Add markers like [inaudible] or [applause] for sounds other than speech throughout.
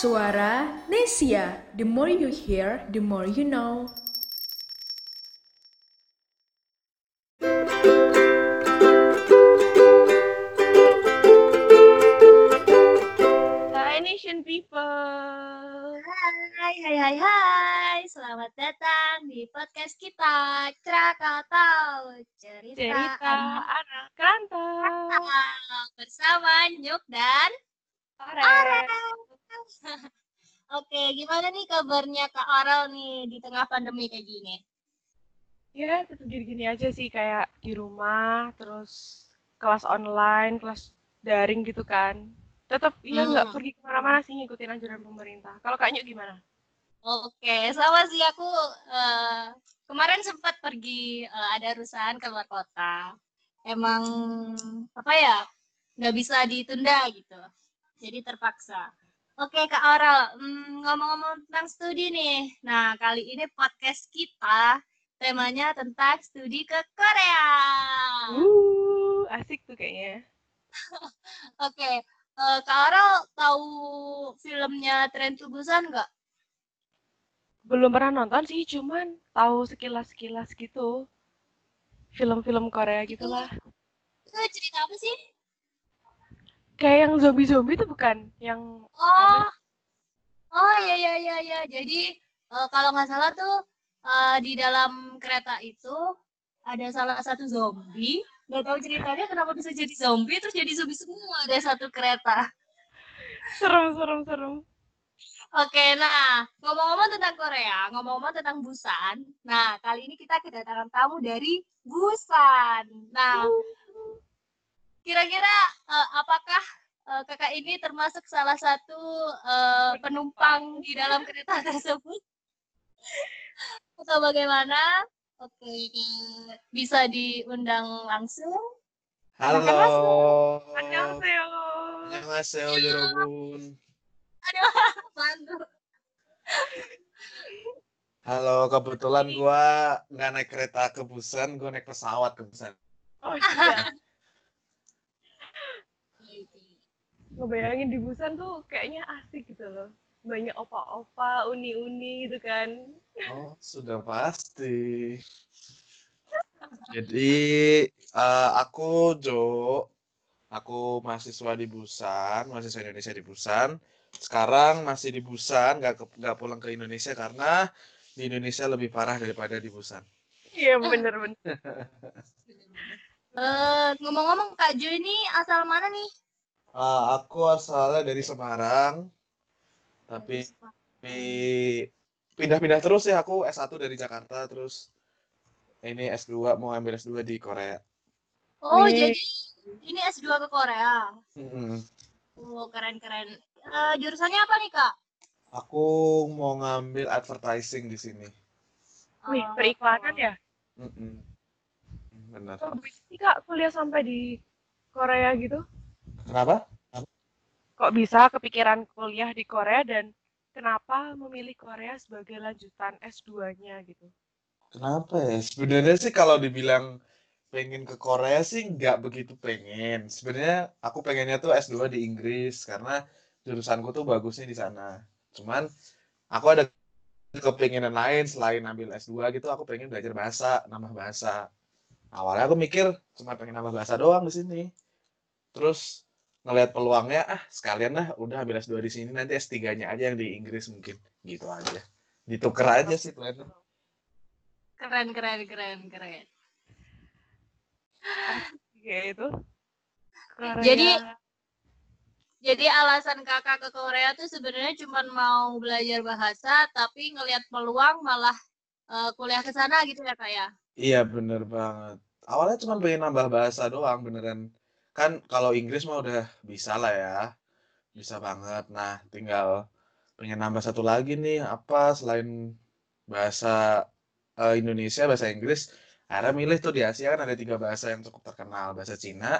Suara Nesia. The more you hear, the more you know. Hai Nation People. Hai, hai, hai, hai. Selamat datang di podcast kita, Krakatau. Cerita, Cerita anak kerantau. anak bersama Nyuk dan Ore. [laughs] Oke, gimana nih kabarnya Kak Aral nih di tengah pandemi kayak gini? Ya, tetap gini-gini aja sih kayak di rumah, terus kelas online, kelas daring gitu kan. Tetap ya nggak Hmm. pergi ke mana-mana sih ngikutin anjuran pemerintah. Kalau Kak Nyuk gimana? Oke, sama sih aku eh, kemarin sempat pergi eh, ada urusan keluar kota. Emang apa ya nggak bisa ditunda gitu. Jadi terpaksa. Oke Kak Oral, hmm, ngomong-ngomong tentang studi nih. Nah kali ini podcast kita temanya tentang studi ke Korea. Uh, asik tuh kayaknya. [laughs] Oke, eh, Kak Oral tahu filmnya Tren to Busan nggak? Belum pernah nonton sih, cuman tahu sekilas-sekilas gitu. Film-film Korea gitulah. Itu cerita apa sih? Kayak yang zombie-zombie tuh bukan? Yang Oh, oh ya ya ya ya. Jadi eh, kalau nggak salah tuh eh, di dalam kereta itu ada salah satu zombie. Nggak tahu ceritanya kenapa bisa jadi zombie terus jadi zombie semua ada satu kereta. serem serem serem. Oke, nah ngomong-ngomong tentang Korea, ngomong-ngomong tentang Busan. Nah kali ini kita kedatangan tamu dari Busan. Nah kira-kira uh, apakah uh, kakak ini termasuk salah satu uh, penumpang di dalam kereta [laughs] tersebut atau bagaimana? Oke, bisa diundang langsung. Halo. Iya. Halo. [laughs] Halo Halo, kebetulan gua nggak naik kereta ke Busan, gua naik pesawat ke Busan. Oh iya. Ngebayangin di Busan tuh kayaknya asik gitu loh. Banyak opa-opa, uni-uni gitu kan. Oh, sudah pasti. Jadi, eh, aku Jo, aku mahasiswa di Busan, mahasiswa Indonesia di Busan. Sekarang masih di Busan, nggak ke- nggak pulang ke Indonesia karena di Indonesia lebih parah daripada di Busan. Iya bener-bener. Eh, ngomong-ngomong Kak Jo ini asal mana nih? Ah, aku asalnya dari Semarang, tapi pindah-pindah terus ya aku S1 dari Jakarta terus ini S2 mau ambil S2 di Korea. Oh, Wih. jadi ini S2 ke Korea. Mm-mm. Oh, keren-keren. Eh, jurusannya apa nih, Kak? Aku mau ngambil advertising di sini. Wih, Oh. periklanan ya? Mm-mm. Benar. Kok bisa sih Kak kuliah sampai di Korea gitu? Kenapa? Kok bisa kepikiran kuliah di Korea dan kenapa memilih Korea sebagai lanjutan S2-nya gitu? Kenapa ya? Sebenarnya sih kalau dibilang pengen ke Korea sih nggak begitu pengen. Sebenarnya aku pengennya tuh S2 di Inggris karena jurusanku tuh bagusnya di sana. Cuman aku ada kepinginan lain selain ambil S2 gitu, aku pengen belajar bahasa, nambah bahasa. Awalnya aku mikir cuma pengen nambah bahasa doang di sini. Terus ngelihat peluangnya, ah sekalian lah udah ambil S2 di sini, nanti S3-nya aja yang di Inggris mungkin. Gitu aja. Ditukar aja sih plannya. Keren, keren, keren, keren. Gitu. Korea. Jadi Jadi alasan kakak ke Korea tuh sebenarnya cuma mau belajar bahasa, tapi ngelihat peluang malah eh, kuliah ke sana gitu ya kak ya? Iya bener banget. Awalnya cuma pengen nambah bahasa doang beneran. Kan kalau Inggris mah udah bisa lah ya. Bisa banget. Nah tinggal pengen nambah satu lagi nih apa selain bahasa eh, Indonesia, bahasa Inggris. Akhirnya milih tuh di Asia kan ada tiga bahasa yang cukup terkenal. Bahasa Cina,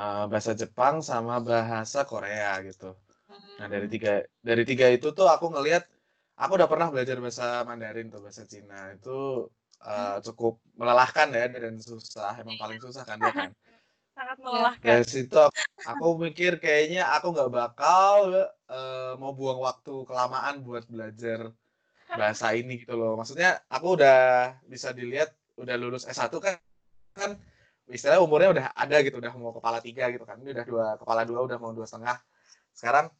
eh, bahasa Jepang, sama bahasa Korea gitu. Nah dari tiga dari tiga itu tuh aku ngelihat aku udah pernah belajar bahasa Mandarin tuh bahasa Cina itu eh, cukup melelahkan ya dan susah emang paling susah kan dia kan [laughs] sangat Iya. melelahkan. dari situ aku, aku mikir kayaknya aku nggak bakal eh, mau buang waktu kelamaan buat belajar bahasa [laughs] ini gitu loh. Maksudnya aku udah bisa dilihat udah lulus S1 kan kan istilahnya umurnya udah ada gitu, udah mau kepala tiga gitu kan. Ini udah dua kepala dua udah mau dua setengah. Sekarang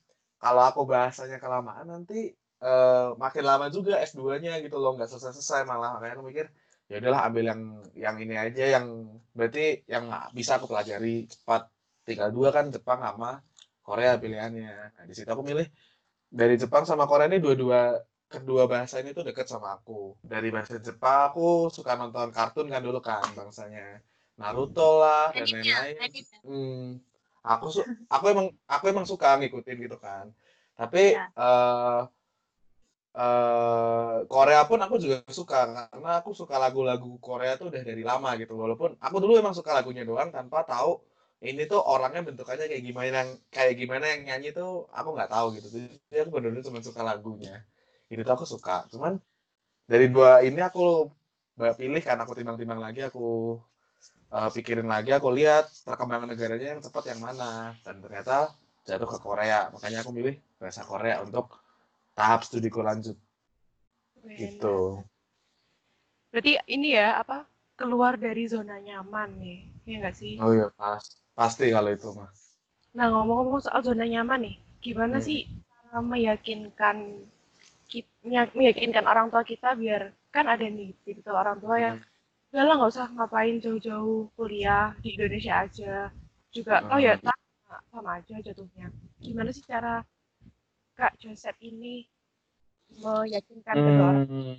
kalau aku bahasanya kelamaan nanti eh, makin lama juga S2-nya gitu loh, nggak selesai-selesai malah makanya aku mikir ya udahlah ambil yang yang ini aja yang berarti yang bisa aku pelajari cepat. Tinggal dua kan Jepang sama Korea pilihannya. Nah di situ aku milih dari Jepang sama Korea ini dua-dua kedua bahasa ini tuh deket sama aku. Dari bahasa Jepang aku suka nonton kartun kan dulu kan bangsanya Naruto lah dan lain-lain. hmm, aku su aku emang aku emang suka ngikutin gitu kan. Tapi Ya. eh eh, Korea pun aku juga suka karena aku suka lagu-lagu Korea tuh udah dari lama gitu. Walaupun aku dulu emang suka lagunya doang tanpa tahu ini tuh orangnya bentukannya kayak gimana yang kayak gimana yang nyanyi tuh aku nggak tahu gitu. Jadi aku bener-bener cuma suka lagunya. Itu tuh aku suka. Cuman dari dua ini aku pilih kan aku timbang-timbang lagi aku eh, pikirin lagi aku lihat perkembangan negaranya yang cepat yang mana. Dan ternyata jatuh ke Korea. Makanya aku milih bahasa Korea untuk tahap studiku lanjut Keren. gitu Berarti ini ya apa keluar dari zona nyaman nih, ya nggak sih? oh iya pas pasti kalau itu mah Nah ngomong-ngomong soal zona nyaman nih, gimana Hmm. sih cara meyakinkan kita, meyakinkan orang tua kita biar kan ada nih gitu orang tua yang Hmm. udah lah nggak usah ngapain jauh-jauh kuliah di Indonesia aja juga Hmm. oh ya sama, sama aja jatuhnya gimana sih cara Kak Joseph ini meyakinkan kedua orang Hmm,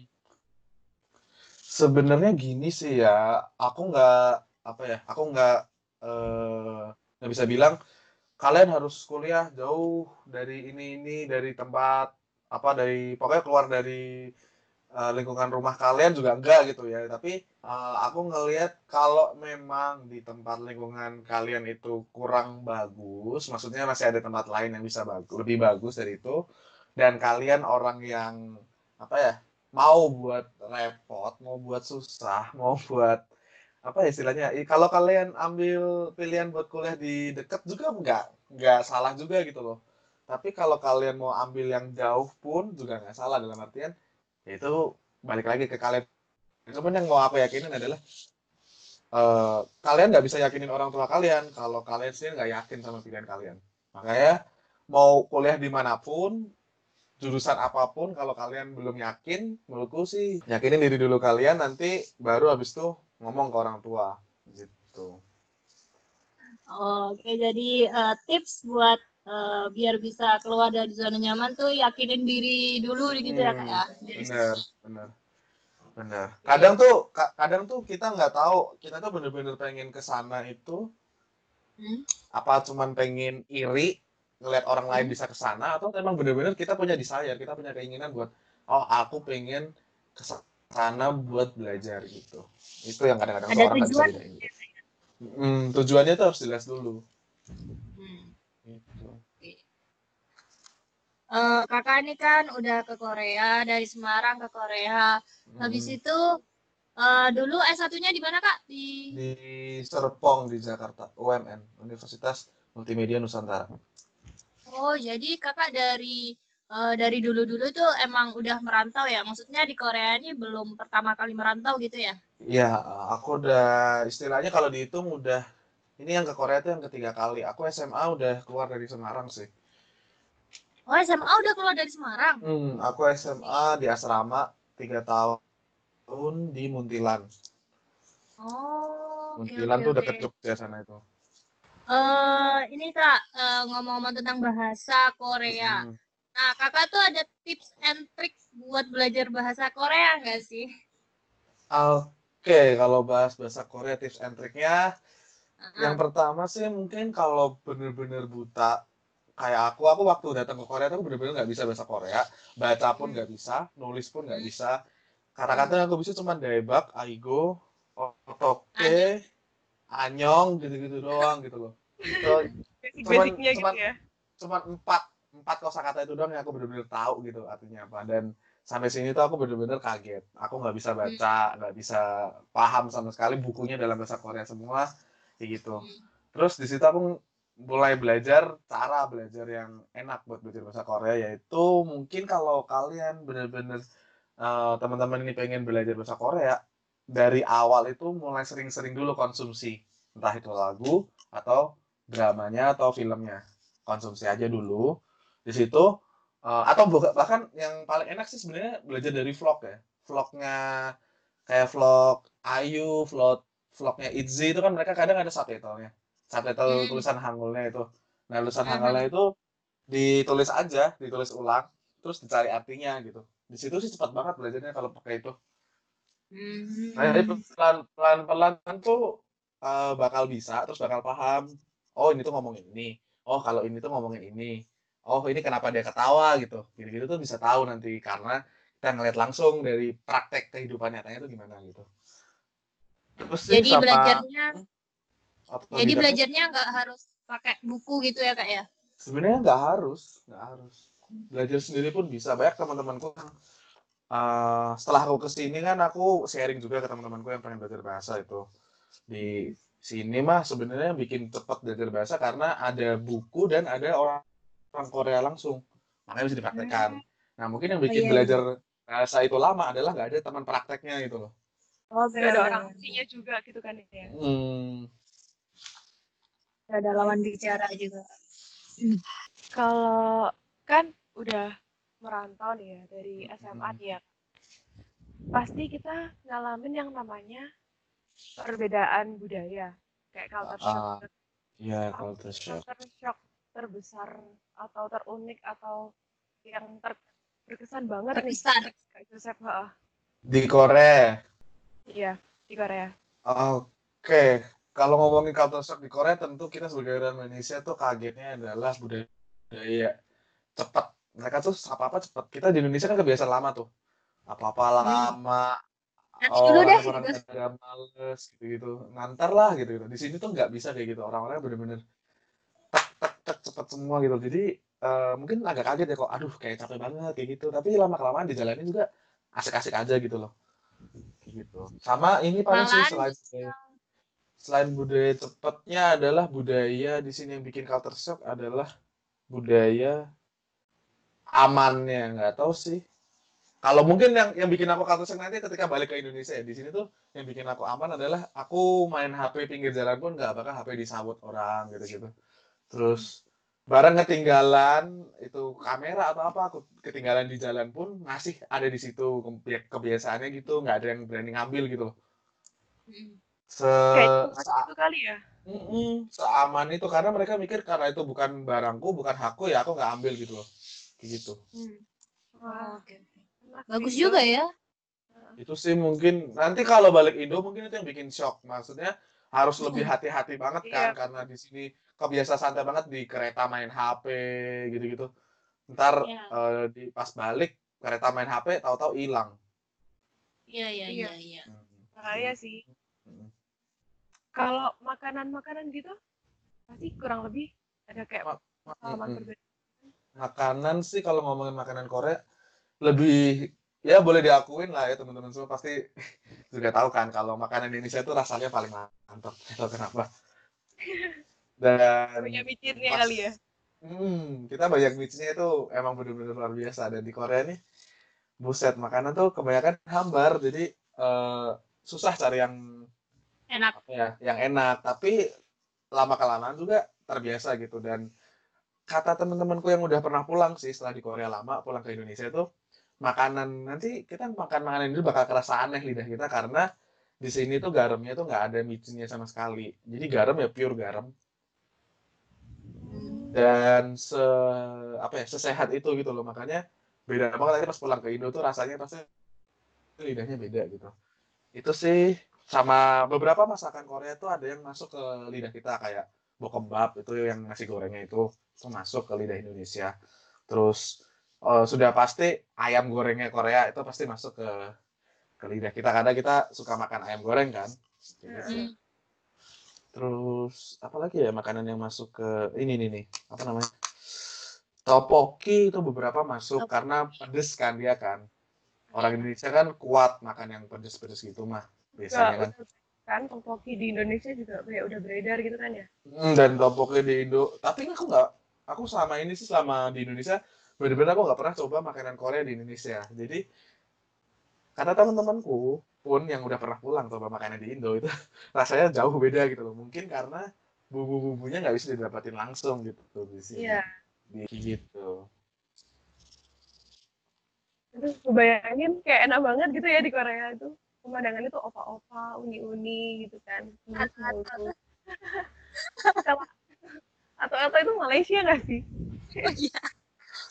sebenarnya gini sih ya, aku nggak apa ya, aku nggak eh, nggak bisa bilang kalian harus kuliah jauh dari ini ini dari tempat apa dari pokoknya keluar dari eh, lingkungan rumah kalian juga enggak gitu ya. Tapi eh, aku ngelihat kalau memang di tempat lingkungan kalian itu kurang bagus, maksudnya masih ada tempat lain yang bisa bagus, lebih bagus dari itu, dan kalian orang yang apa ya mau buat repot, mau buat susah, [laughs] mau buat apa ya istilahnya? Kalau kalian ambil pilihan buat kuliah di dekat juga nggak nggak salah juga gitu loh. Tapi kalau kalian mau ambil yang jauh pun juga nggak salah dalam artian itu balik lagi ke kalian. Cuman yang mau aku yakinin adalah eh, kalian nggak bisa yakinin orang tua kalian kalau kalian sendiri nggak yakin sama pilihan kalian. Makanya mau kuliah di mana pun jurusan apa pun kalau kalian belum yakin menurutku sih yakinin diri dulu kalian nanti baru habis itu ngomong ke orang tua gitu Oke, jadi eh, tips buat eh, biar bisa keluar dari zona nyaman tuh yakinin diri dulu gitu ya kak ya. Diri bener bener bener kadang tuh ka- kadang tuh kita nggak tahu kita tuh bener-bener pengen ke sana itu Hmm. apa cuman pengen iri ngelihat orang lain Hmm. bisa ke sana atau emang bener-bener kita punya desire kita punya keinginan buat oh aku pengen ke sana buat belajar gitu itu yang kadang-kadang orang nggak bisa tujuan. bedain Hmm, tujuannya tuh harus jelas dulu Hmm. gitu. Eh, kakak ini kan udah ke Korea dari Semarang ke Korea. Habis Hmm. itu eh, dulu S1-nya di mana kak? Di di Serpong di Jakarta UMN Universitas Multimedia Nusantara Oh, jadi kakak dari eh, dari dulu-dulu tuh emang udah merantau ya? Maksudnya di Korea ini belum pertama kali merantau gitu ya? ya aku udah istilahnya kalau dihitung udah ini yang ke Korea tuh yang ketiga kali aku SMA udah keluar dari Semarang sih Oh, SMA udah keluar dari Semarang. hmm, aku SMA di asrama tiga tahun di Muntilan Oh, Muntilan oke tuh oke. deket Jogja sana itu Eh, ini kak eh, ngomong-ngomong tentang bahasa Korea. Hmm. Nah, kakak tuh ada tips and tricks buat belajar bahasa Korea nggak sih? Oke, kalau bahas bahasa Korea tips and triknya Heeh. Yang pertama sih mungkin kalau bener-bener buta kayak aku, aku waktu datang ke Korea aku bener-bener nggak bisa bahasa Korea, baca pun Hmm. nggak bisa, nulis pun nggak Hmm. bisa. Kata-kata yang aku bisa cuma daebak, aigo, otoke, anyong gitu-gitu doang gitu loh. So, basic-basicnya gitu cuman- ya cuma empat empat kosakata itu doang yang aku bener-bener tahu gitu artinya apa dan sampai sini tuh aku bener-bener kaget aku nggak bisa baca nggak bisa paham sama sekali bukunya dalam bahasa Korea semua kayak gitu Hmm. terus di situ aku mulai belajar cara belajar yang enak buat belajar bahasa Korea yaitu mungkin kalau kalian bener-bener eh, teman-teman ini pengen belajar bahasa Korea dari awal itu mulai sering-sering dulu konsumsi entah itu lagu atau dramanya atau filmnya konsumsi aja dulu. Di situ eh, atau bahkan yang paling enak sih sebenarnya belajar dari vlog ya. Vlognya kayak vlog Ayu vlog vlognya Itzy itu kan mereka kadang ada subtitlenya subtitle Hmm. tulisan Hangulnya itu. Nah tulisan. Hangulnya itu ditulis aja ditulis ulang terus dicari artinya gitu. Di situ sih cepat banget belajarnya kalau pakai itu. Hmm. Nah, jadi pelan pelan pelan tuh eh, bakal bisa terus bakal paham. Oh ini tuh ngomongin ini. Oh kalau ini tuh ngomongin ini. Oh ini kenapa dia ketawa gitu. Gitu gitu tuh bisa tahu nanti karena kita ngeliat langsung dari praktek kehidupan nyatanya tuh gimana gitu. Terus Jadi sama belajarnya otodidak jadi belajarnya nggak harus pakai buku gitu ya kak ya? sebenarnya nggak harus nggak harus. Belajar sendiri pun bisa. Banyak teman-temanku eh, setelah aku ke sini kan aku sharing juga ke teman-temanku yang pengen belajar bahasa itu. Di sini mah sebenarnya yang bikin cepat belajar bahasa karena ada buku dan ada orang orang Korea langsung. Makanya bisa dipraktekkan. Nah mungkin yang Oh bikin iya. belajar bahasa itu lama adalah nggak ada teman prakteknya gitu loh. Oh ada orang aslinya juga gitu kan ya. hmm, Ada lawan bicara juga. Kalau kan udah merantau nih ya dari SMA Hmm. nih ya. Pasti kita ngalamin yang namanya perbedaan budaya. Kayak culture shock. Ah, ya Apa culture shock culture shock terbesar atau terunik atau yang ter berkesan banget nih Terkesan. Kak Joseph di Korea Iya, di Korea. Oke, kalau ngomongin culture shock di Korea tentu kita sebagai orang Indonesia tuh kagetnya adalah budaya cepat. Mereka tuh apa-apa cepat. Kita di Indonesia kan kebiasaan lama tuh. Apa-apa lama, Nanti dulu deh. orang gitu. pada males gitu-gitu. Ngantar lah gitu-gitu. Di sini tuh nggak bisa kayak gitu. Orang-orang bener-bener tek tek tek cepat semua gitu. Jadi eh, mungkin agak kaget ya kok. Aduh, kayak capek banget kayak gitu. Tapi lama-kelamaan dijalani juga asik-asik aja gitu loh. Gitu. Sama ini paling sih selain selain budaya cepatnya adalah budaya di sini yang bikin culture shock adalah budaya amannya. Nggak tahu sih. Kalau mungkin yang yang bikin aku culture shock nanti ketika balik ke Indonesia ya di sini tuh yang bikin aku aman adalah aku main HP pinggir jalan pun nggak bakal HP disambut orang gitu gitu terus barang ketinggalan itu kamera atau apa aku ketinggalan di jalan pun masih ada di situ Kebi- kebiasaannya gitu nggak ada yang berani ngambil gitu loh Hmm. se sa- itu kali ya. Mm-mm, seaman itu karena mereka mikir karena itu bukan barangku, bukan hakku ya aku nggak ambil gitu loh. Gitu. Hmm. Oh, enak Bagus juga ya. Itu sih mungkin nanti kalau balik Indo mungkin itu yang bikin shock. Maksudnya harus lebih hati-hati banget kan Iya. karena di sini kebiasaan santai banget di kereta main HP gitu-gitu. Ntar Iya. eh, di pas balik kereta main HP tahu-tahu hilang. Iya iya Iya. iya iya. Hmm. Bahaya sih. Hmm. Kalau makanan-makanan gitu pasti kurang lebih ada kayak Ma- ma- pengalaman berbeda. Makanan sih kalau ngomongin makanan Korea lebih ya boleh diakuin lah ya teman-teman semua pasti [laughs] juga tahu kan kalau makanan Indonesia itu rasanya paling mantap [laughs] atau kenapa dan Punya micinnya pas kali ya. hmm, kita banyak mixnya itu emang bener-bener luar biasa dan di Korea nih buset makanan tuh kebanyakan hambar jadi eh, susah cari yang Enak. ya yang enak. Tapi lama kelamaan juga terbiasa gitu. Dan kata teman-temanku yang udah pernah pulang sih setelah di Korea lama pulang ke Indonesia itu makanan nanti kita makan makanan ini bakal kerasa aneh lidah kita karena di sini tuh garamnya tuh nggak ada micinnya sama sekali. Jadi garam ya pure garam. Dan se apa ya sesehat itu gitu loh. Makanya beda banget. Nanti pas pulang ke Indo tuh rasanya pasti lidahnya beda gitu. Itu sih sama beberapa masakan Korea tuh ada yang masuk ke lidah kita kayak bokembap itu yang nasi gorengnya itu itu masuk ke lidah Indonesia terus eh, sudah pasti ayam gorengnya Korea itu pasti masuk ke ke lidah kita karena kita suka makan ayam goreng kan Gitu. Hmm. Terus apa lagi ya makanan yang masuk ke ini nih nih apa namanya topoki itu beberapa masuk Topoki. karena pedes kan dia kan orang Indonesia kan kuat makan yang pedes-pedes gitu mah biasanya kan kan topoki di Indonesia juga kayak udah beredar gitu kan ya Hmm, dan topoknya di Indo. Tapi aku nggak, aku selama ini sih selama di Indonesia, bener-bener aku nggak pernah coba makanan Korea di Indonesia. Jadi karena teman-temanku pun yang udah pernah pulang coba makanan di Indo itu [laughs] rasanya jauh beda gitu loh. Mungkin karena bumbu-bumbunya nggak bisa didapatin langsung gitu di sini. iya Di- Gitu. terus kebayangin kayak enak banget gitu ya di Korea itu pemandangannya tuh opa-opa uni-uni gitu kan mulus-mulus atau atau itu Malaysia nggak sih Oh iya.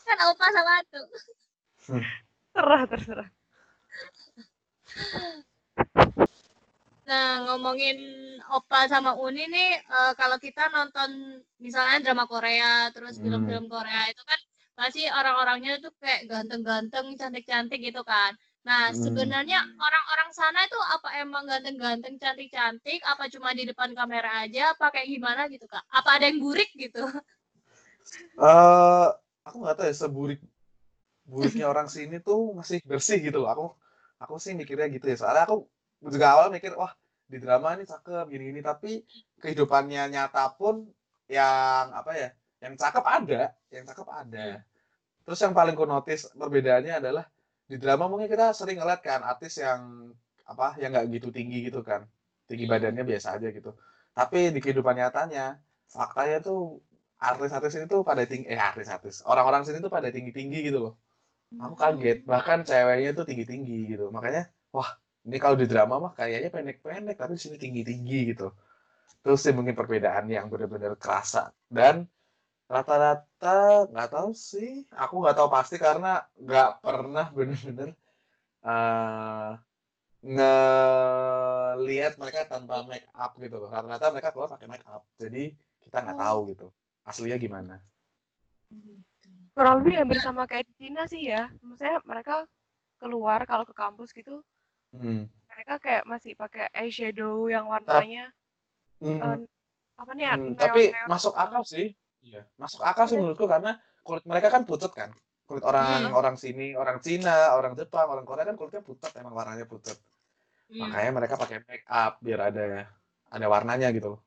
Kan opa sama tuh. terserah terserah Nah, ngomongin Opa sama Uni nih, eh, kalau kita nonton misalnya drama Korea, terus Hmm. film-film Korea itu kan pasti orang-orangnya tuh kayak ganteng-ganteng, cantik-cantik gitu kan. Nah, Hmm. sebenarnya orang-orang sana itu apa emang ganteng-ganteng, cantik-cantik, apa cuma di depan kamera aja, apa kayak gimana gitu, Kak? Apa ada yang burik gitu? eh aku nggak tahu ya seburik buriknya [laughs] orang sini tuh masih bersih gitu loh. Aku aku sih mikirnya gitu ya. Soalnya aku juga awal mikir wah di drama ini cakep gini-gini tapi kehidupannya nyata pun yang apa ya yang cakep ada yang cakep ada terus yang paling ku notice perbedaannya adalah di drama mungkin kita sering ngeliat kan artis yang apa yang nggak gitu tinggi gitu kan. Tinggi badannya biasa aja gitu. Tapi di kehidupan nyatanya faktanya tuh artis-artis ini tuh pada tinggi eh artis-artis orang-orang sini tuh pada tinggi-tinggi gitu loh. Aku kaget bahkan ceweknya tuh tinggi-tinggi gitu. Makanya wah ini kalau di drama mah kayaknya pendek-pendek tapi di sini tinggi-tinggi gitu. Terus sih mungkin perbedaan yang benar-benar kerasa. Dan rata-rata nggak tahu sih. Aku nggak tahu pasti karena nggak pernah bener-bener eh ngelihat mereka tanpa make up gitu loh. Rata-rata mereka keluar pakai make up. Jadi kita nggak tahu gitu aslinya gimana. Kurang lebih hampir sama kayak di Cina sih ya. Maksudnya mereka keluar kalau ke kampus gitu hmm. mereka kayak masih pakai eyeshadow yang warnanya Hmm. eh, apa nih ya Hmm, tapi masuk akal sih. Iya. Masuk akal sih menurutku karena kulit mereka kan pucat kan. Kulit orang orang sini, orang Cina, orang Jepang, orang Korea kan kulitnya pucat, emang warnanya pucat. Hmm. Makanya mereka pakai make up biar ada ada warnanya gitu loh.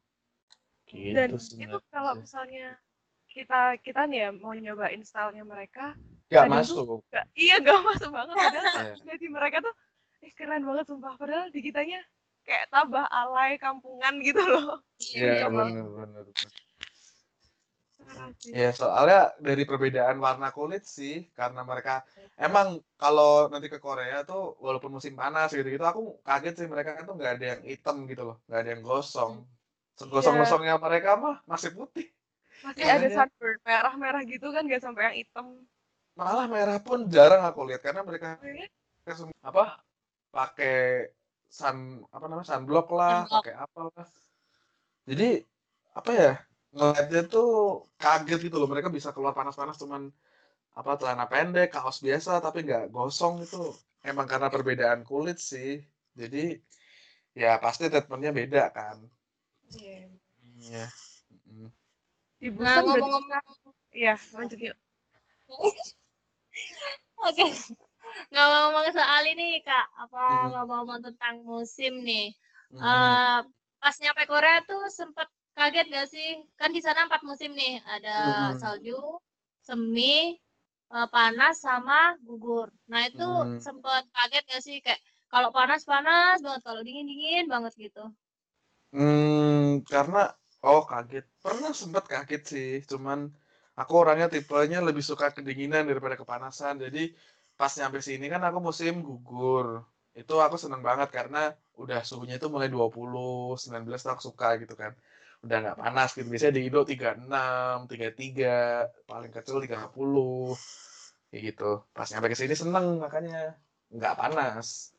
Gitu dan itu sebenarnya. kalau misalnya kita kita nih ya mau nyobain stylenya mereka Nggak kadang masuk. Gak, iya gak masuk banget [laughs] padahal Iya. jadi mereka tuh eh, keren banget sumpah padahal di kitanya kayak tambah alay kampungan gitu loh Iya, benar benar. Parah sih. Ya, soalnya dari perbedaan warna kulit sih, karena mereka emang kalau nanti ke Korea tuh walaupun musim panas gitu-gitu, aku kaget sih mereka tuh nggak ada yang hitam gitu loh, nggak ada yang gosong. Segosong-gosongnya mereka mah masih putih. masih ada Makanya- sunburn merah-merah gitu kan gak sampai yang hitam Malah merah pun jarang aku lihat karena mereka Kayaknya apa pakai sun apa namanya sunblock lah, pakai apa lah. Jadi apa ya ngeliatnya tuh kaget gitu loh mereka bisa keluar panas-panas cuman apa celana pendek, kaos biasa tapi nggak gosong itu emang karena perbedaan kulit sih. Jadi ya pasti treatmentnya beda kan. Iya. Iya. Mm. di Nah, ngomong-ngomong iya lanjut yuk [laughs] Oke. Ngomong-ngomong soal ini, Kak, apa Hmm. ngomong-ngomong tentang musim nih. Mm. Eh, pas nyampe Korea tuh sempet kaget gak sih? Kan di sana empat musim nih, ada Hmm. salju, semi, eh, panas sama gugur. Nah itu Hmm. sempet kaget gak sih? Kayak kalau panas panas banget, kalau dingin dingin banget gitu. Hmm, karena oh kaget. Pernah sempat kaget sih, cuman aku orangnya tipenya lebih suka kedinginan daripada kepanasan. Jadi pas nyampe sini kan aku musim gugur. Itu aku seneng banget karena udah suhunya itu mulai 20, 19 tuh aku suka gitu kan. Udah nggak panas gitu. Biasanya di Indo 36, 33, paling kecil 30. Kayak gitu. Pas nyampe ke sini seneng makanya nggak panas.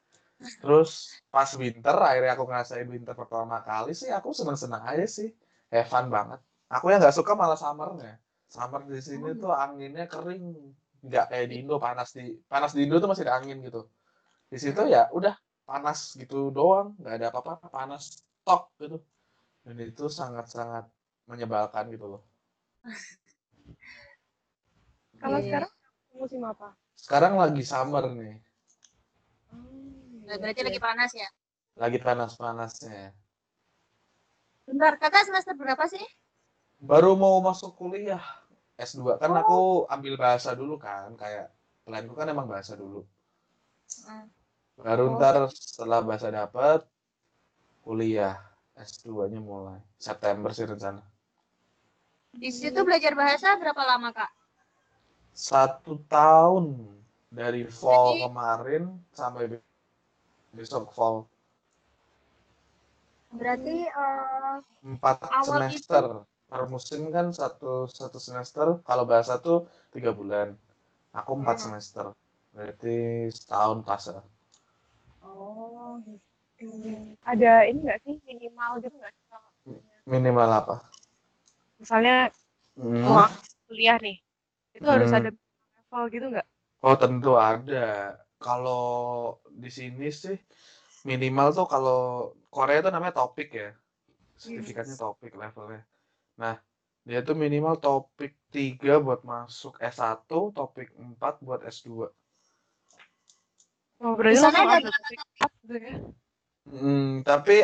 Terus pas winter, akhirnya aku ngerasain winter pertama kali sih, aku seneng-seneng aja sih. Have fun banget. Aku yang nggak suka malah summernya. Summer di sini tuh anginnya kering. Nggak kayak di Indo, panas di panas di Indo tuh masih ada angin gitu. Di situ ya udah panas gitu doang, nggak ada apa-apa, panas tok gitu. Dan itu sangat-sangat menyebalkan gitu loh. [laughs] kalau Iya. sekarang musim apa Sekarang lagi summer nih, Hmm, berarti lagi panas ya? lagi panas-panasnya. Bentar, kakak semester berapa sih? Baru mau masuk kuliah S2 kan Oh. aku ambil bahasa dulu kan kayak planku kan emang bahasa dulu. Hmm. Baru Oh. ntar setelah bahasa dapat kuliah S2-nya mulai September sih rencana. Di situ belajar bahasa berapa lama, Kak? Satu tahun dari fall Jadi- kemarin sampai be- besok fall Berarti eh, empat Awal semester per musim kan satu satu semester kalau bahasa tuh tiga bulan aku empat Hmm. semester berarti setahun pas. Oh, gitu. Ada ini nggak sih minimal gitu nggak sih minimal apa misalnya Hmm. mau kuliah nih itu harus Hmm. ada level gitu nggak? Oh tentu ada. Kalau di sini sih minimal tuh kalau Korea tuh namanya topik ya. Sertifikatnya topik levelnya. Nah, dia tuh minimal topik 3 buat masuk S1, topik 4 buat S2. Oh berarti ada topik empat gitu ya? Hmm, tapi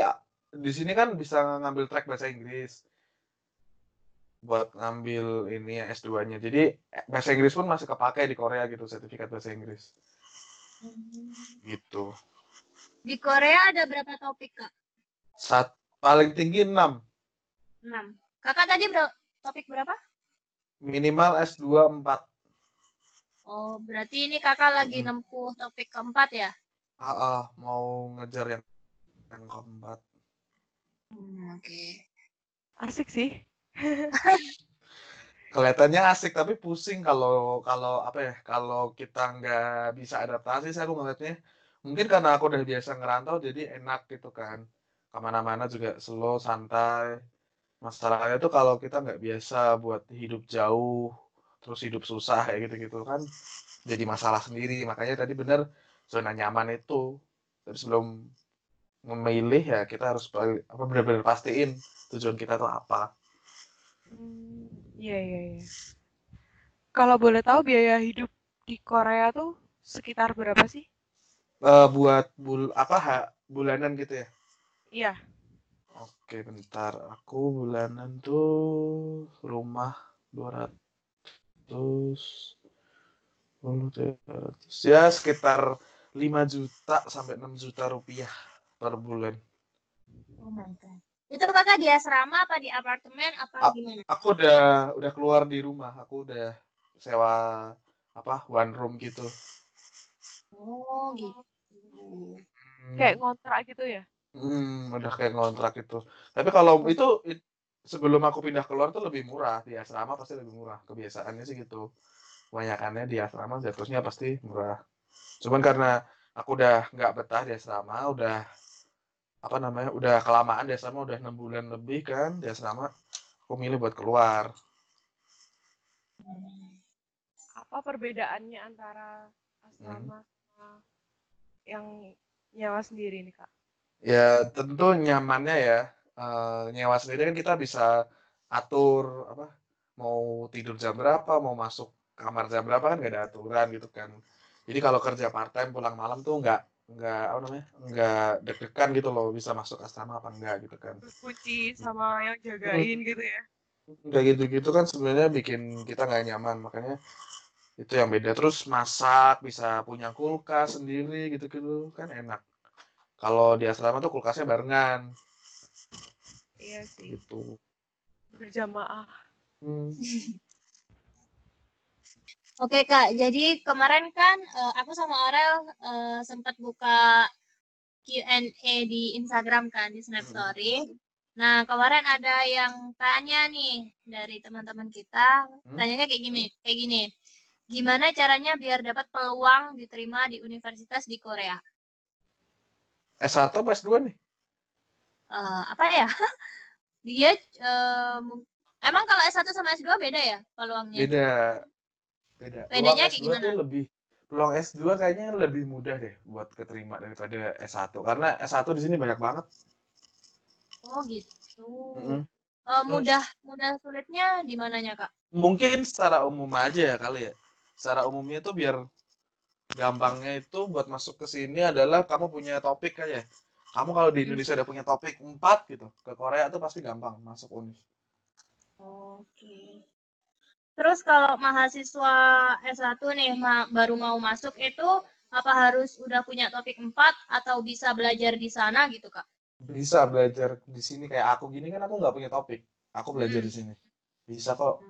di sini kan bisa ngambil track bahasa Inggris buat ngambil ini ya S2-nya. Jadi eh, bahasa Inggris pun masih kepake di Korea gitu, sertifikat bahasa Inggris. Gitu. Di Korea ada berapa topik, Kak? Sat paling tinggi 6. 6. Kakak tadi berapa topik berapa? Minimal S2 4. Oh, berarti ini kakak lagi Hmm. nempuh topik keempat ya? Ah, ah, mau ngejar yang yang keempat. Hmm, oke. Asik sih. [laughs] Kelihatannya asik tapi pusing kalau kalau apa ya? Kalau kita nggak bisa adaptasi, saya aku ngeliatnya. Mungkin karena aku udah biasa ngerantau jadi enak gitu kan. Ke mana-mana juga slow, santai. Masalahnya tuh kalau kita nggak biasa buat hidup jauh, terus hidup susah kayak gitu-gitu kan jadi masalah sendiri. Makanya tadi bener zona nyaman itu. Tapi sebelum memilih ya kita harus apa benar-benar pastiin tujuan kita tuh apa. Hmm, Iya iya iya. Kalau boleh tahu biaya hidup di Korea tuh sekitar berapa sih? Eh, buat bul apa ha, bulanan gitu ya. Iya. Oke, bentar. Aku bulanan tuh rumah 200 300. Ya sekitar 5 juta sampai 6 juta rupiah per bulan. Oh my god. Itu kakak di asrama apa di apartemen apa Ah. gimana? Aku udah udah keluar di rumah. Aku udah sewa apa one room gitu. Oh, gitu. Hmm. Kayak ngontrak gitu ya? Hmm, udah kayak ngontrak itu. Tapi kalau itu it- sebelum aku pindah keluar tuh lebih murah di asrama pasti lebih murah. Kebiasaannya sih gitu. Kebanyakannya di asrama jatuhnya pasti murah. Cuman karena aku udah nggak betah di asrama, udah apa namanya, udah kelamaan di asrama, udah enam bulan lebih kan di asrama, aku milih buat keluar. Apa perbedaannya antara asrama sama yang nyawa sendiri nih kak? Ya tentu nyamannya ya. eh, nyewa sendiri kan kita bisa atur apa mau tidur jam berapa, mau masuk kamar jam berapa kan nggak ada aturan gitu kan. Jadi kalau kerja part time pulang malam tuh nggak nggak apa namanya nggak deg-degan gitu loh bisa masuk asrama apa enggak gitu kan. Kunci sama yang jagain gitu ya? Nggak gitu-gitu kan sebenarnya bikin kita nggak nyaman makanya itu yang beda. Terus masak bisa punya kulkas sendiri gitu-gitu kan enak. Kalau di asrama tuh kulkasnya barengan Iya sih. gitu. Berjamaah. Hmm. [laughs] Oke Kak, jadi kemarin kan eh, aku sama Aurel eh, sempat buka Q&A di Instagram kan, di Snap Mm-mm. Story. Nah, kemarin ada yang tanya nih dari teman-teman kita, Hmm? tanyanya kayak gini, kayak gini. Gimana caranya biar dapat peluang diterima di universitas di Korea? S1 apa S2 nih? Eh, apa ya? [laughs] Dia mung- emang kalau S1 sama S2 beda ya peluangnya? Beda. Beda. Bedanya kayak S2 gimana? tuh lebih peluang S2 kayaknya lebih mudah deh buat keterima daripada S1 karena S1 di sini banyak banget. Oh gitu. Mm-mm. Eh, mudah mudah sulitnya di mananya Kak? Mungkin secara umum aja ya kali ya. Secara umumnya tuh biar gampangnya itu buat masuk ke sini adalah kamu punya topik aja. Kamu kalau di Indonesia udah punya topik 4 gitu, ke Korea tuh pasti gampang masuk univ. Oke. Terus kalau mahasiswa S1 nih ma- baru mau masuk itu apa harus udah punya topik 4 atau bisa belajar di sana gitu, Kak? Bisa belajar di sini kayak aku gini kan aku nggak punya topik. Aku belajar Hmm. di sini. Bisa kok.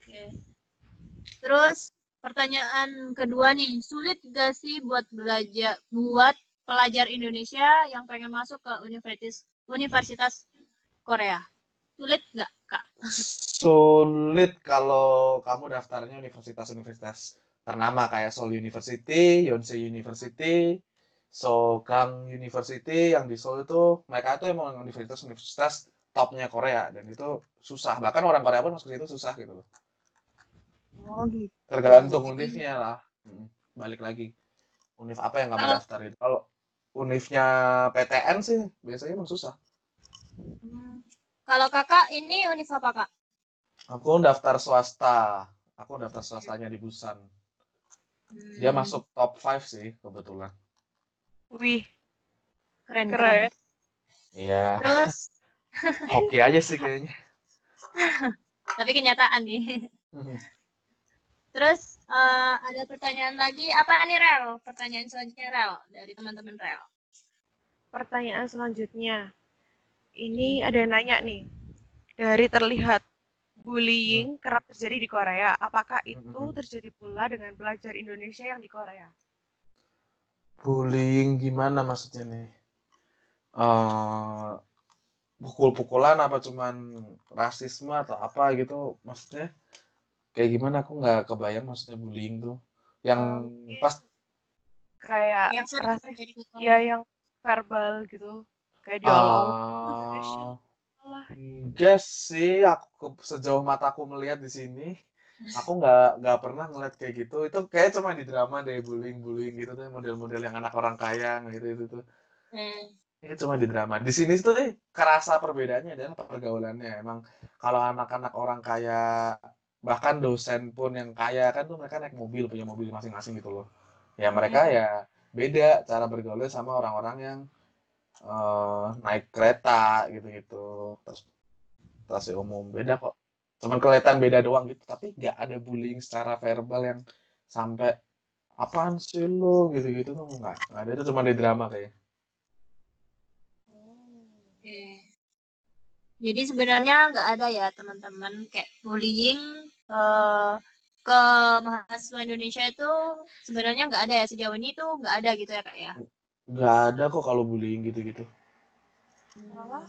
Oke. Terus pertanyaan kedua nih, sulit gak sih buat belajar buat pelajar Indonesia yang pengen masuk ke universitas Universitas Korea? Sulit nggak, Kak? Sulit kalau kamu daftarnya universitas-universitas ternama kayak Seoul University, Yonsei University, Sogang University yang di Seoul itu mereka itu emang universitas-universitas topnya Korea dan itu susah. Bahkan orang Korea pun masuk situ susah gitu loh. Oh gitu. Tergantung univnya lah. Mm, Balik lagi. Univ apa yang kamu daftarin? Kalau univnya PTN sih biasanya emang susah. Hmm. Kalau kakak ini univ apa kak? Aku daftar swasta. Aku daftar swastanya di Busan. Dia Hmm, masuk top 5 sih kebetulan. Wih, keren keren. Iya, Terus [laughs] hoki aja sih kayaknya. [laughs] tapi kenyataan nih. Terus eh, ada pertanyaan lagi apa nih Rel? Pertanyaan selanjutnya Rel dari teman-teman Rel. Pertanyaan selanjutnya. Ini ada yang nanya nih. Dari terlihat bullying kerap terjadi di Korea, apakah itu Mhm. terjadi pula dengan pelajar Indonesia yang di Korea? Bullying gimana maksudnya nih? Eh, pukul-pukulan apa cuman rasisme atau apa gitu? Maksudnya kayak gimana? Aku nggak kebayang maksudnya bullying tuh. Yang Mungkin pas kayak Yang sering ras terjadi di Korea. ya yang verbal gitu, kayak eh Lah, enggak sih, aku sejauh mataku melihat di sini, aku nggak nggak pernah ngeliat kayak gitu. Itu kayak cuma di drama deh bullying-bullying gitu tuh model-model yang anak orang kaya gitu itu tuh. Hmm. Ini cuma di drama. Di sini tuh eh, kerasa perbedaannya adalah pergaulannya. Emang kalau anak-anak orang kaya, bahkan dosen pun yang kaya kan tuh mereka naik mobil, punya mobil masing-masing gitu loh. Ya mereka ya beda cara bergaulnya sama orang-orang yang eh, naik kereta gitu-gitu. Terus transportasi umum beda kok. Cuman kelihatan beda doang gitu, tapi nggak ada bullying secara verbal yang sampai apaan sih lo gitu-gitu tuh nggak ada itu cuma di drama kayak. Oke. Jadi sebenarnya nggak ada ya teman-teman kayak bullying eh, ke mahasiswa Indonesia itu sebenarnya nggak ada ya sejauh ini tuh nggak ada gitu ya kak ya. Nggak ada kok kalau bullying gitu-gitu. malah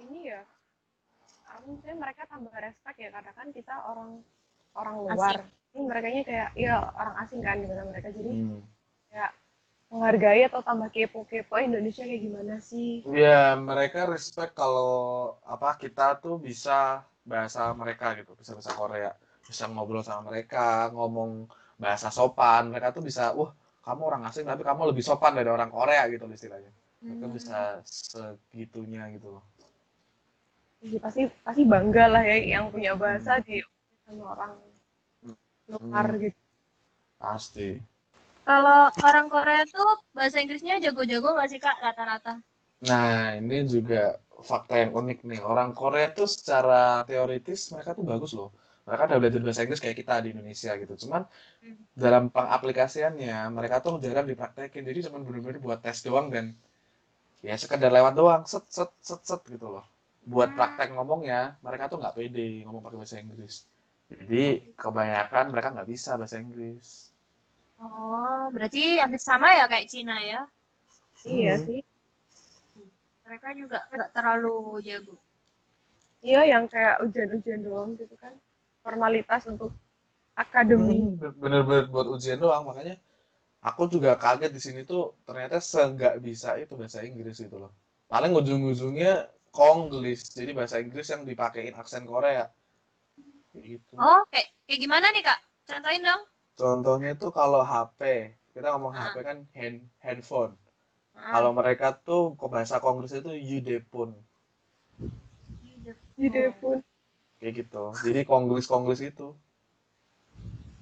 ini ya, aku mereka tambah respect ya, karena kan kita orang orang luar. Ini mereka kayak ya orang asing kan di mana mereka jadi Hmm. kayak menghargai atau tambah kepo-kepo Indonesia kayak gimana sih? Ya, mereka respect kalau apa kita tuh bisa bahasa mereka gitu, bisa bahasa Korea, bisa ngobrol sama mereka, ngomong bahasa sopan. Mereka tuh bisa, wah, kamu orang asing tapi kamu lebih sopan dari orang Korea gitu loh istilahnya. Mereka Hmm. bisa segitunya gitu loh. Jadi pasti pasti bangga lah ya yang punya bahasa di sama orang luar Hmm. gitu. Pasti. Kalau orang Korea tuh bahasa Inggrisnya jago-jago nggak sih kak rata-rata? Nah, ini juga fakta yang unik nih. Orang Korea tuh secara teoritis mereka tuh bagus loh. Mereka udah belajar bahasa Inggris kayak kita di Indonesia gitu. Cuman dalam pengaplikasiannya mereka tuh jarang dipraktekin. Jadi cuman bener-bener buat tes doang dan ya sekedar lewat doang, set set set set gitu loh. Buat praktek ngomongnya mereka tuh nggak pede ngomong pakai bahasa Inggris. Jadi kebanyakan mereka nggak bisa bahasa Inggris. Oh, berarti hampir sama ya kayak Cina ya? Iya Hmm. sih. Mereka juga nggak terlalu jago. Iya yang kayak ujian-ujian doang gitu kan. Formalitas untuk akademi. Hmm, bener-bener buat ujian doang makanya aku juga kaget di sini tuh ternyata seenggak bisa itu bahasa Inggris gitu loh paling ujung-ujungnya Konglish jadi bahasa Inggris yang dipakein aksen Korea Kayak gitu Oh, kayak kayak gimana nih kak? Contohin dong. contohnya tuh kalau HP kita ngomong Ah. HP kan hand handphone Ah, kalau mereka tuh ke bahasa Konglish itu Udepun Di Devon. Kayak gitu jadi Konglish Konglish itu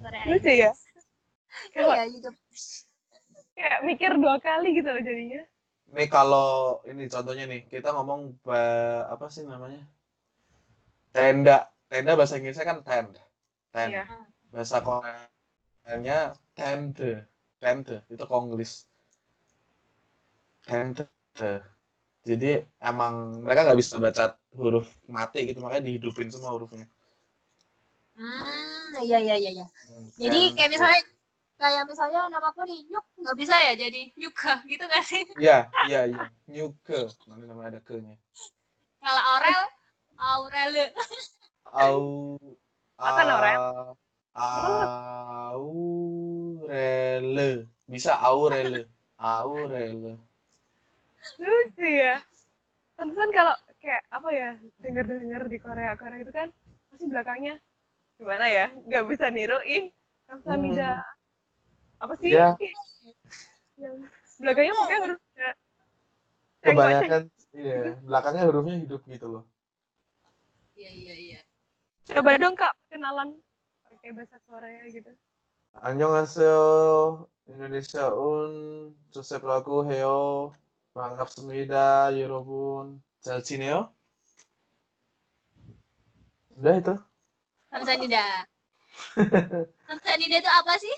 Lucu ya? Iya, juga. kayak mikir dua kali gitu loh jadinya. Nih kalau ini contohnya nih, kita ngomong ba- apa sih namanya? Tenda. Tenda bahasa Inggrisnya kan tent. Tent. Iya. Bahasa Koreanya tente. Tente. Itu Konglis. Tente. Jadi emang mereka nggak bisa baca huruf mati gitu, makanya dihidupin semua hurufnya. Hmm, iya iya iya iya. Hmm, Jadi kayak misalnya kayak misalnya namaku nih Yuk nggak bisa ya jadi Yuka [laughs] gitu kan sih? Iya, iya, iya. Nyuke. Nanti namanya ada ke-nya. Kalau Aurel, Aurele. Au Apa, Aurel? a- Aurele. Bisa Aurele. Aurele. Lucu ya. Pantesan kalau kayak apa ya denger denger di Korea. Korea itu kan pasti belakangnya gimana ya nggak bisa niruin. Kamsahamnida hmm. apa sih? Ya. Yeah. Ya, yang belakangnya mungkin harus kebanyakan iya belakangnya hurufnya hidup gitu loh. Iya iya iya. Coba dong kak kenalan pakai bahasa Korea gitu. Annyeonghaseyo Indonesia un Joseph Lagu Heo Mangkap Semida Yerobun Chelsea Neo. Udah itu. Kamsahamnida. [laughs] Kamsahamnida itu apa sih?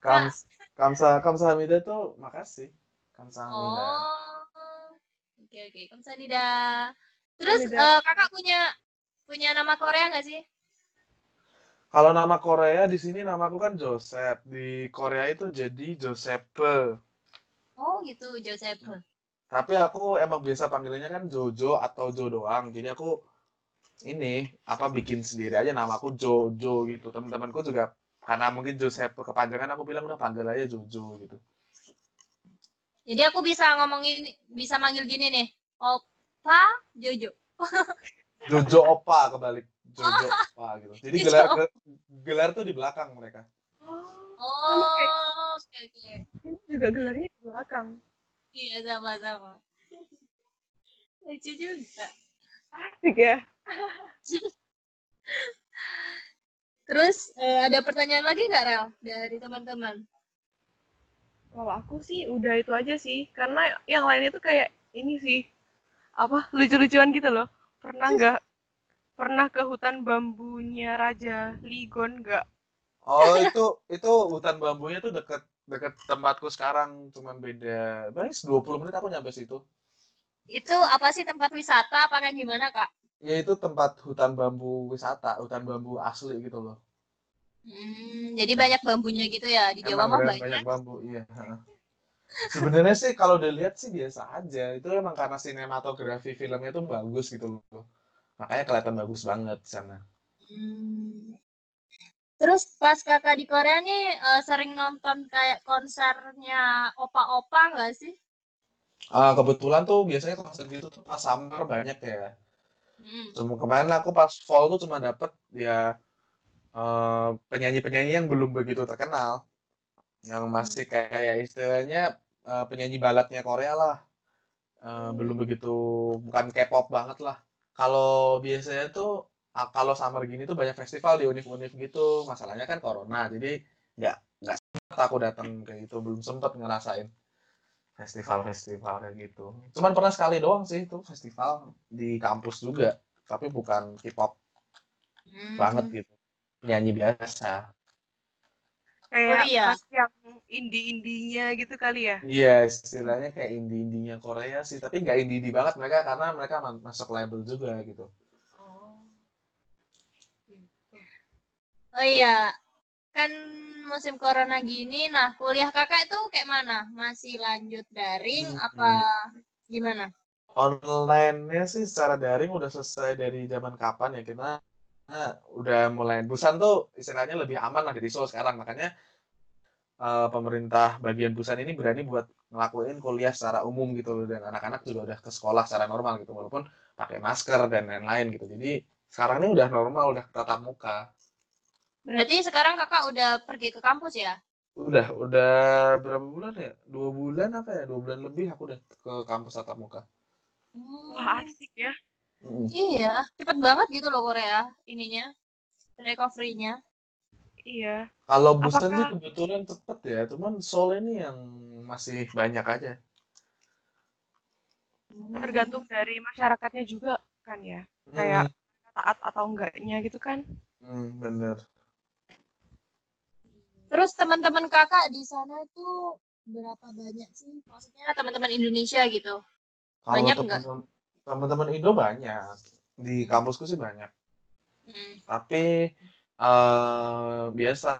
Kams Kamsa sanida itu makasih. Kamsahamnida. Oh. Oke oke, okay. Terus Uh, kakak punya punya nama Korea nggak sih? Kalau nama Korea di sini namaku kan Joseph. Di Korea itu jadi Joseph. Oh gitu, Josepe. Tapi aku emang biasa panggilnya kan Jojo atau Jo doang. Jadi aku ini apa bikin sendiri aja namaku Jojo gitu. Teman-temanku juga karena mungkin Joseph kepanjangan aku bilang udah panggil aja Jojo gitu. Jadi aku bisa ngomongin, bisa manggil gini nih. Opa Jojo. [laughs] Jojo Opa kebalik. Jojo [laughs] Opa gitu. Jadi Jojo gelar gelar tuh di belakang mereka. Oh, oke oke. ini juga gelarnya di belakang Iya sama-sama. Lucu juga. asik ya Terus eh, ada pertanyaan lagi nggak Rel dari teman-teman? kalau aku sih udah itu aja sih karena yang lain itu kayak ini sih apa lucu-lucuan gitu loh pernah nggak pernah ke hutan bambunya Raja Ligon nggak Oh itu itu hutan bambunya tuh deket deket tempatku sekarang cuman beda paling 20 menit aku nyampe situ. Itu apa sih tempat wisata? Apa kayak gimana kak? Ya itu tempat hutan bambu wisata, hutan bambu asli gitu loh. Hmm, jadi banyak bambunya gitu ya di Jawa mah banyak. banyak bambu, iya. Sebenarnya sih kalau dilihat sih biasa aja. Itu emang karena sinematografi filmnya tuh bagus gitu loh. Makanya kelihatan bagus banget sana. Hmm. Terus pas kakak di Korea nih eh, sering nonton kayak konsernya opa-opa nggak sih? Ah, kebetulan tuh biasanya konser gitu tuh pas summer banyak ya. Hmm. Cuma kemarin aku pas fall tuh cuma dapet ya eh, penyanyi-penyanyi yang belum begitu terkenal. Yang masih kayak istilahnya eh, penyanyi baladnya Korea lah. Eh, belum begitu, bukan K-pop banget lah. Kalau biasanya tuh kalau summer gini tuh banyak festival di univ-univ gitu. Masalahnya kan corona, jadi nggak nggak sempet aku datang kayak gitu, belum sempet ngerasain festival-festival kayak gitu. Cuman pernah sekali doang sih itu festival di kampus juga, tapi bukan K-pop Hmm. banget gitu. Penyanyi biasa. kayak Oh, iya. pas yang indie-indinya gitu kali ya Iya, istilahnya kayak indie-indinya Korea sih, tapi nggak indie-indie banget mereka karena mereka ma- masuk label juga gitu. Oh iya, kan musim corona gini, nah kuliah kakak itu kayak mana? Masih lanjut daring Hmm. apa gimana? Online-nya sih secara daring udah selesai dari zaman kapan ya kita nah, udah mulai Busan tuh istilahnya lebih aman lah dari Seoul sekarang makanya eh, pemerintah bagian Busan ini berani buat ngelakuin kuliah secara umum gitu loh dan anak-anak juga udah ke sekolah secara normal gitu walaupun pakai masker dan lain-lain gitu jadi sekarang ini udah normal udah tatap muka Berarti sekarang kakak udah pergi ke kampus ya? udah udah berapa bulan ya dua bulan apa ya dua bulan lebih aku udah ke kampus tatap muka wah asik ya Mm. Iya, cepet banget gitu loh Korea ininya, recovery-nya. Iya. Kalau sih Apakah kebetulan cepet ya, cuman Seoul ini yang masih banyak aja. tergantung dari masyarakatnya juga kan ya. Kayak taat atau enggaknya gitu kan. Hmm, bener. Terus teman-teman kakak di sana itu berapa banyak sih? Maksudnya teman-teman Indonesia gitu. Kalau Banyak nggak? teman- teman-teman Indo banyak. Di kampusku sih banyak. Hmm. Tapi eh biasa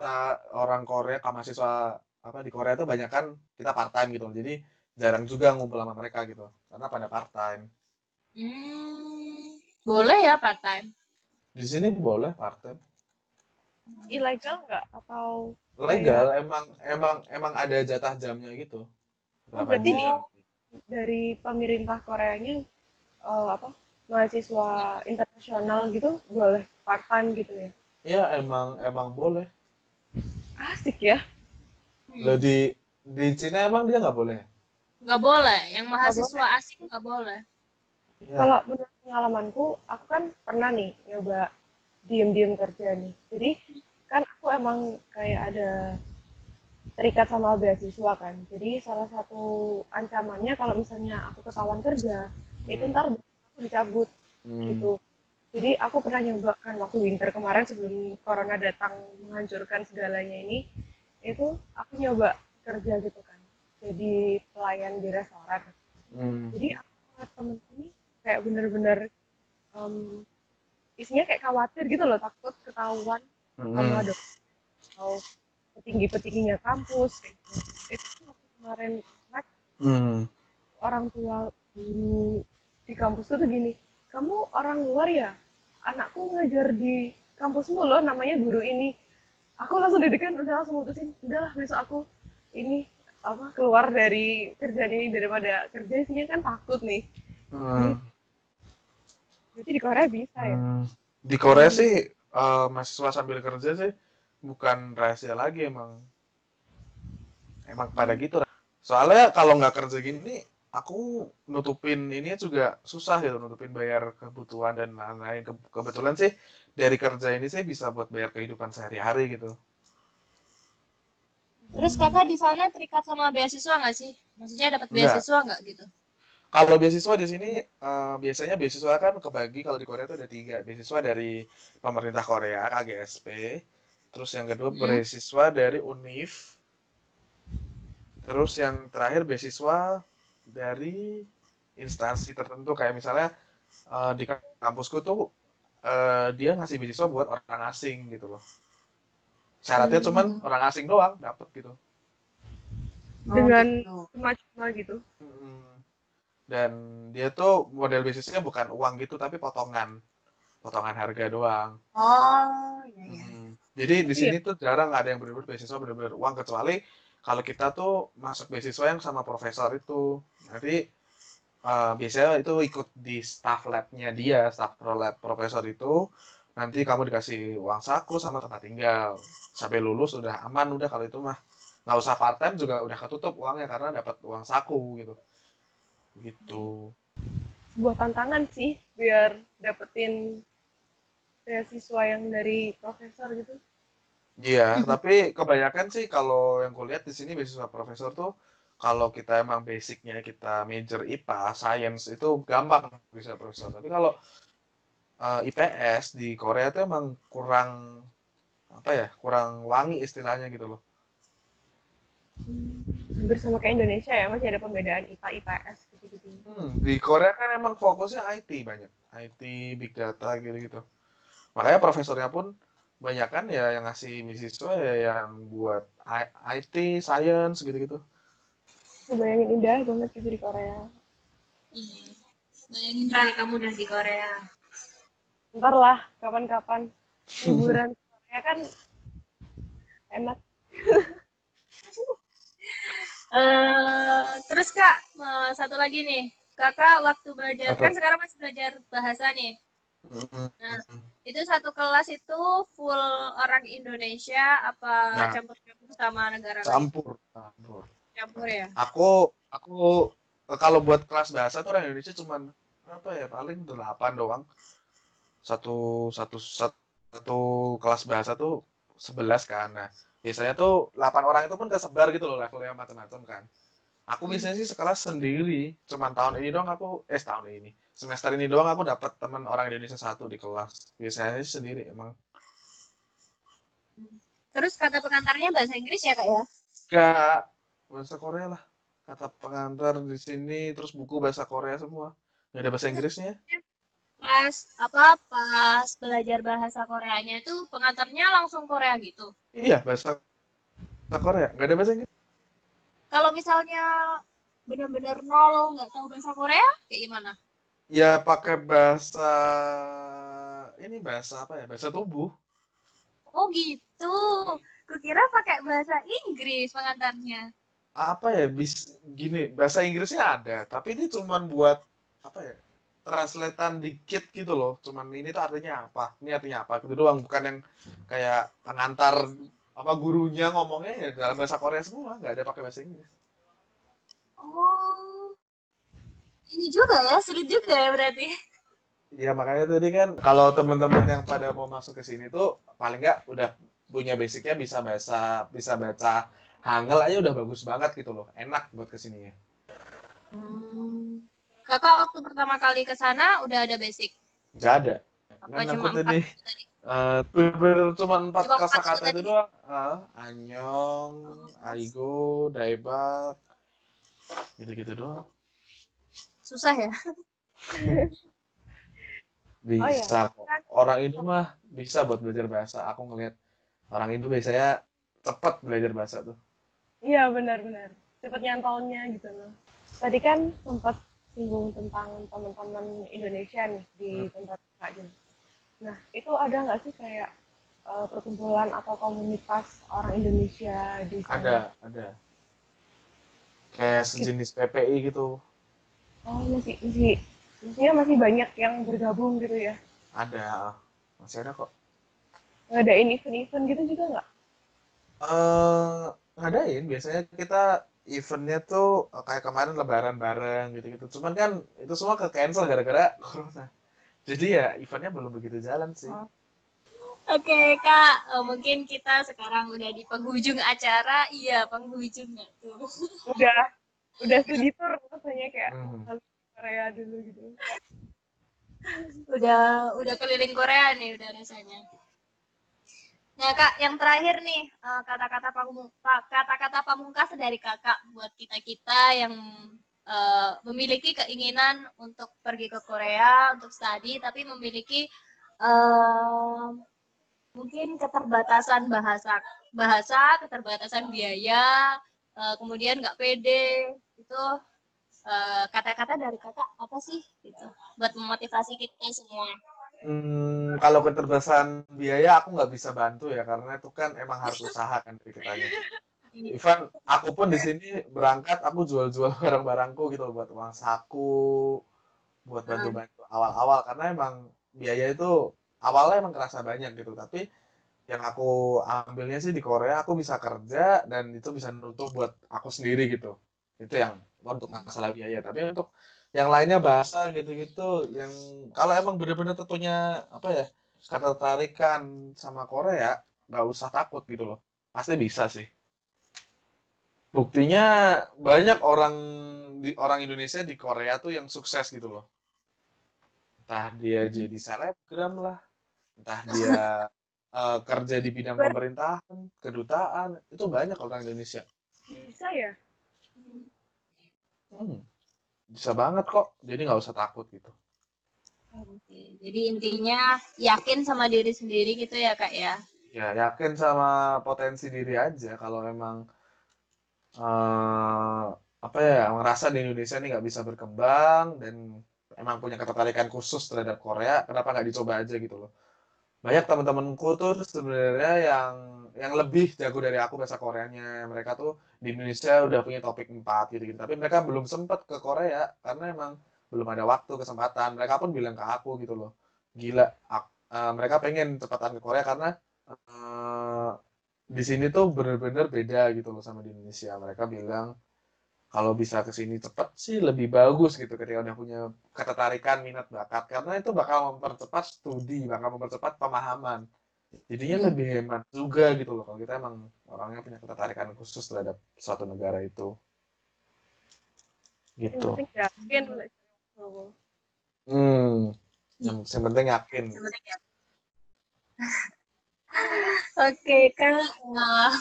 orang Korea, mahasiswa apa di Korea tuh banyak kan kita part time gitu. Jadi jarang juga ngumpul sama mereka gitu. Karena pada part time. Hmm, boleh ya part time. Di sini boleh part time. Ilegal nggak atau Legal, emang emang emang ada jatah jamnya gitu. Berapa berarti jam. dari pemerintah Koreanya eh, apa mahasiswa internasional gitu boleh part time gitu ya? Ya emang emang boleh. Asik ya. Loh di di Cina emang dia nggak boleh. Nggak boleh. Yang mahasiswa asing nggak boleh. Ya. Kalau menurut pengalamanku, aku kan pernah nih nyoba diem-diem kerja nih. Jadi kan aku emang kayak ada terikat sama beasiswa kan. Jadi salah satu ancamannya kalau misalnya aku ketahuan kerja, itu Hmm. ntar aku dicabut Hmm. gitu. Jadi aku pernah nyoba kan waktu winter kemarin sebelum corona datang menghancurkan segalanya ini, itu aku nyoba kerja gitu kan. Jadi pelayan di restoran Hmm. jadi aku temen ini kayak bener-bener em, isinya kayak khawatir gitu loh takut ketahuan sama Hmm. dosen atau petinggi-petingginya kampus gitu. itu waktu kemarin like, Hmm. orang tua guru di kampus tuh gini kamu orang luar ya anakku ngajar di kampusmu loh namanya guru ini aku langsung didikan udah langsung mutusin udahlah besok aku ini apa keluar dari kerjaan ini daripada kerja isinya kan takut nih Hmm. Berarti di Korea bisa ya? Hmm. Di Korea sih eh, mahasiswa sambil kerja sih bukan rahasia lagi emang emang pada gitu. Soalnya kalau nggak kerja gini, aku nutupin ini juga susah gitu nutupin bayar kebutuhan dan lain-lain. Ke- Kebetulan sih dari kerja ini saya bisa buat bayar kehidupan sehari-hari gitu. Terus kakak di sana terikat sama beasiswa nggak sih? Maksudnya dapat beasiswa nggak gitu? Kalau beasiswa di sini eh, biasanya beasiswa kan kebagi kalau di Korea itu ada tiga beasiswa dari pemerintah Korea KGSP, terus yang kedua Hmm. beasiswa dari UNIF, terus yang terakhir beasiswa dari instansi tertentu kayak misalnya eh, di kampusku tuh eh, dia ngasih beasiswa buat orang asing gitu loh. Syaratnya Hmm. cuman orang asing doang dapat gitu. Dengan- Oh, gitu. Cuma-cuma gitu. Mm. Dan dia tuh model bisnisnya bukan uang gitu, tapi potongan. Potongan harga doang. Oh, iya iya. Jadi di sini tuh jarang ada yang benar-benar beasiswa benar-benar uang kecuali kalau kita tuh masuk beasiswa yang sama profesor itu. Nanti eh, biasanya itu ikut di staff lab-nya dia, staff pro lab profesor itu. Nanti kamu dikasih uang saku sama tempat tinggal. Sampai lulus udah aman udah kalau itu mah nggak usah part time juga udah ketutup uangnya karena dapat uang saku gitu. Gitu. Sebuah tantangan sih biar dapetin beasiswa yang dari profesor gitu. Iya, tapi kebanyakan sih kalau yang kulihat di sini beasiswa profesor tuh kalau kita emang basicnya kita major IPA, science itu gampang bisa profesor. Tapi kalau eh, IPS di Korea tuh emang kurang apa ya, kurang wangi istilahnya gitu loh. Hampir sama kayak Indonesia ya, masih ada pembedaan IPA, IPS. Hmm, di Korea kan emang fokusnya IT banyak, IT, big data gitu-gitu. Makanya profesornya pun banyak kan ya yang ngasih beasiswa ya yang buat IT, science gitu-gitu. Bayangin indah banget gitu di Korea. Iya. Bayangin kali kamu udah di Korea. Ntar lah, kapan-kapan liburan Korea kan enak. [laughs] Eh, terus kak, eh, satu lagi nih, kakak waktu belajar Apa? kan sekarang masih belajar bahasa nih. Mm-mm. Nah, itu satu kelas itu full orang Indonesia apa Nah. campur-campur sama negara lain? Campur, campur. Campur ya. Aku, aku kalau buat kelas bahasa tuh orang Indonesia cuman apa ya paling delapan doang. Satu, satu, satu, satu kelas bahasa tuh 11 kan. Nah, biasanya tuh 8 orang itu pun tersebar gitu loh levelnya macam-macam kan. Aku biasanya sih sekelas sendiri. Cuman tahun ini doang aku, eh tahun ini. Semester ini doang aku dapat teman orang Indonesia satu di kelas. Biasanya sih sendiri emang. Terus kata pengantarnya bahasa Inggris ya kak ya? Gak bahasa Korea lah. Kata pengantar di sini, terus buku bahasa Korea semua. Gak ada bahasa Inggrisnya. Pas apa pas belajar bahasa Koreanya itu pengantarnya langsung Korea gitu. Iya, bahasa bahasa Korea. Gak ada bahasa Inggris. Kalau misalnya benar-benar nol nggak tahu bahasa Korea, kayak gimana? Ya pakai bahasa ini bahasa apa ya? Bahasa tubuh. Oh gitu. Kukira pakai bahasa Inggris pengantarnya. Apa ya? Bis gini, bahasa Inggrisnya ada, tapi ini cuman buat apa ya? Translatean dikit gitu loh. Cuman ini tuh artinya apa? Ini artinya apa? Gitu doang, bukan yang kayak pengantar apa gurunya ngomongnya ya dalam bahasa Korea semua, nggak ada pakai bahasa Inggris. Oh. Ini juga ya, sulit juga ya berarti. Ya makanya tadi kan kalau teman-teman yang pada mau masuk ke sini tuh paling nggak udah punya basicnya bisa bahasa bisa baca Hangul aja udah bagus banget gitu loh enak buat ke sininya Hmm. Kakak waktu pertama kali ke sana udah ada basic. nggak ada. Apa kan cuma aku empat tadi? eh bener-bener cuma empat Cuma empat kosakata tadi. itu doang. Ah, anyong aigo daebak gitu-gitu doang. Susah ya? [laughs] bisa. Kok orang Indo mah bisa buat belajar bahasa. Aku ngeliat orang Indo biasanya cepat belajar bahasa tuh. Iya benar-benar. Cepet nyantolnya gitu loh. Tadi kan sempat singgung tentang teman-teman Indonesia nih di tempat Kak. Nah itu ada nggak sih kayak eh, perkumpulan atau komunitas orang Indonesia di sana? ada ada kayak sejenis PPI gitu Oh masih masih maksudnya masih banyak yang bergabung gitu ya? ada masih ada kok Ngadain event-event gitu juga nggak? eh ngadain biasanya kita eventnya tuh eh, kayak kemarin lebaran bareng gitu-gitu cuman kan itu semua ke cancel gara-gara corona jadi ya eventnya belum begitu jalan sih Oh. Oke kak, Eh, mungkin kita sekarang udah di penghujung acara. Iya penghujung nggak tuh? [laughs] Udah udah studi tour rasanya kayak Hmm. Korea dulu gitu. Udah udah keliling Korea nih udah rasanya. Nah kak, yang terakhir nih eh, kata-kata pamung- pa- kata-kata pamungkas dari kakak buat kita kita yang eh, memiliki keinginan untuk pergi ke Korea untuk studi, tapi memiliki eh, mungkin keterbatasan bahasa bahasa, keterbatasan biaya, eh, kemudian nggak pede itu kata-kata dari kakak apa sih gitu buat memotivasi kita semua. Hmm, kalau keterbatasan biaya aku nggak bisa bantu ya karena itu kan emang harus usaha kan dari kitanya. Ivan, aku pun di sini berangkat aku jual-jual [laughs] barang-barangku gitu buat uang saku, buat bantu-bantu awal-awal karena emang biaya itu awalnya emang kerasa banyak gitu tapi yang aku ambilnya sih di Korea aku bisa kerja dan itu bisa nutup buat aku sendiri gitu. Itu yang untuk masalah biaya tapi untuk yang lainnya bahasa gitu-gitu yang kalau emang bener-bener tentunya apa ya ketertarikan sama Korea nggak usah takut gitu loh. Pasti bisa sih. Buktinya banyak orang di orang Indonesia di Korea tuh yang sukses gitu loh. Entah dia jadi selebgram lah entah dia [laughs] eh, kerja di bidang pemerintahan kedutaan itu banyak orang Indonesia. Bisa ya? Hmm, bisa banget kok. Jadi nggak usah takut gitu. Oke, Jadi intinya yakin sama diri sendiri gitu ya kak ya. ya yakin sama potensi diri aja. Kalau emang eh apa ya ngerasa di Indonesia ini nggak bisa berkembang dan emang punya ketertarikan khusus terhadap Korea kenapa nggak dicoba aja gitu loh banyak teman-temanku tuh sebenarnya yang yang lebih jago dari aku bahasa Koreanya. Mereka tuh di Indonesia udah punya topik 4 gitu gitu tapi mereka belum sempat ke Korea karena emang belum ada waktu kesempatan. Mereka pun bilang ke aku gitu loh gila ak- eh, mereka pengen cepatan ke Korea karena eh, di sini tuh bener-bener beda gitu loh sama di Indonesia. Mereka bilang kalau bisa ke sini cepet sih lebih bagus gitu ketika udah punya ketertarikan minat bakat karena itu bakal mempercepat studi, bakal mempercepat pemahaman. Jadinya lebih hemat juga gitu loh kalau kita emang orangnya punya ketertarikan khusus terhadap suatu negara itu. Gitu. yakin. Hmm. Yang, yang penting yakin. [laughs] Oke, Kak. Nah,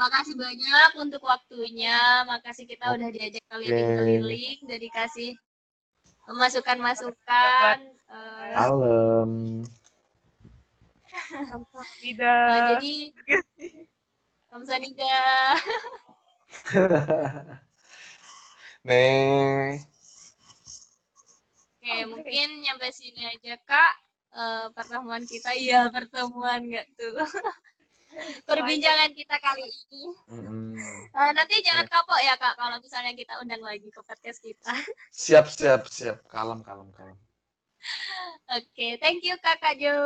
makasih banyak untuk waktunya. Makasih kita udah diajak keliling-keliling, udah dikasih masukan-masukan. Eh, Kalem. Tidak. nah, jadi, Kamsahamnida. Nih. [laughs] Oke, mungkin nyampe sini aja, Kak. Eh, pertemuan kita, iya pertemuan nggak tuh. [laughs] Perbincangan kita kali ini. Mm-mm. Eh, nanti jangan kapok ya, Kak, kalau misalnya kita undang lagi ke podcast kita. Siap, siap, siap. Kalem, kalem, kalem. Oke, thank you, Kakak Jo.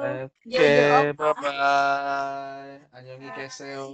Oke, Jojo, bye-bye. Annyeonghi keseyo.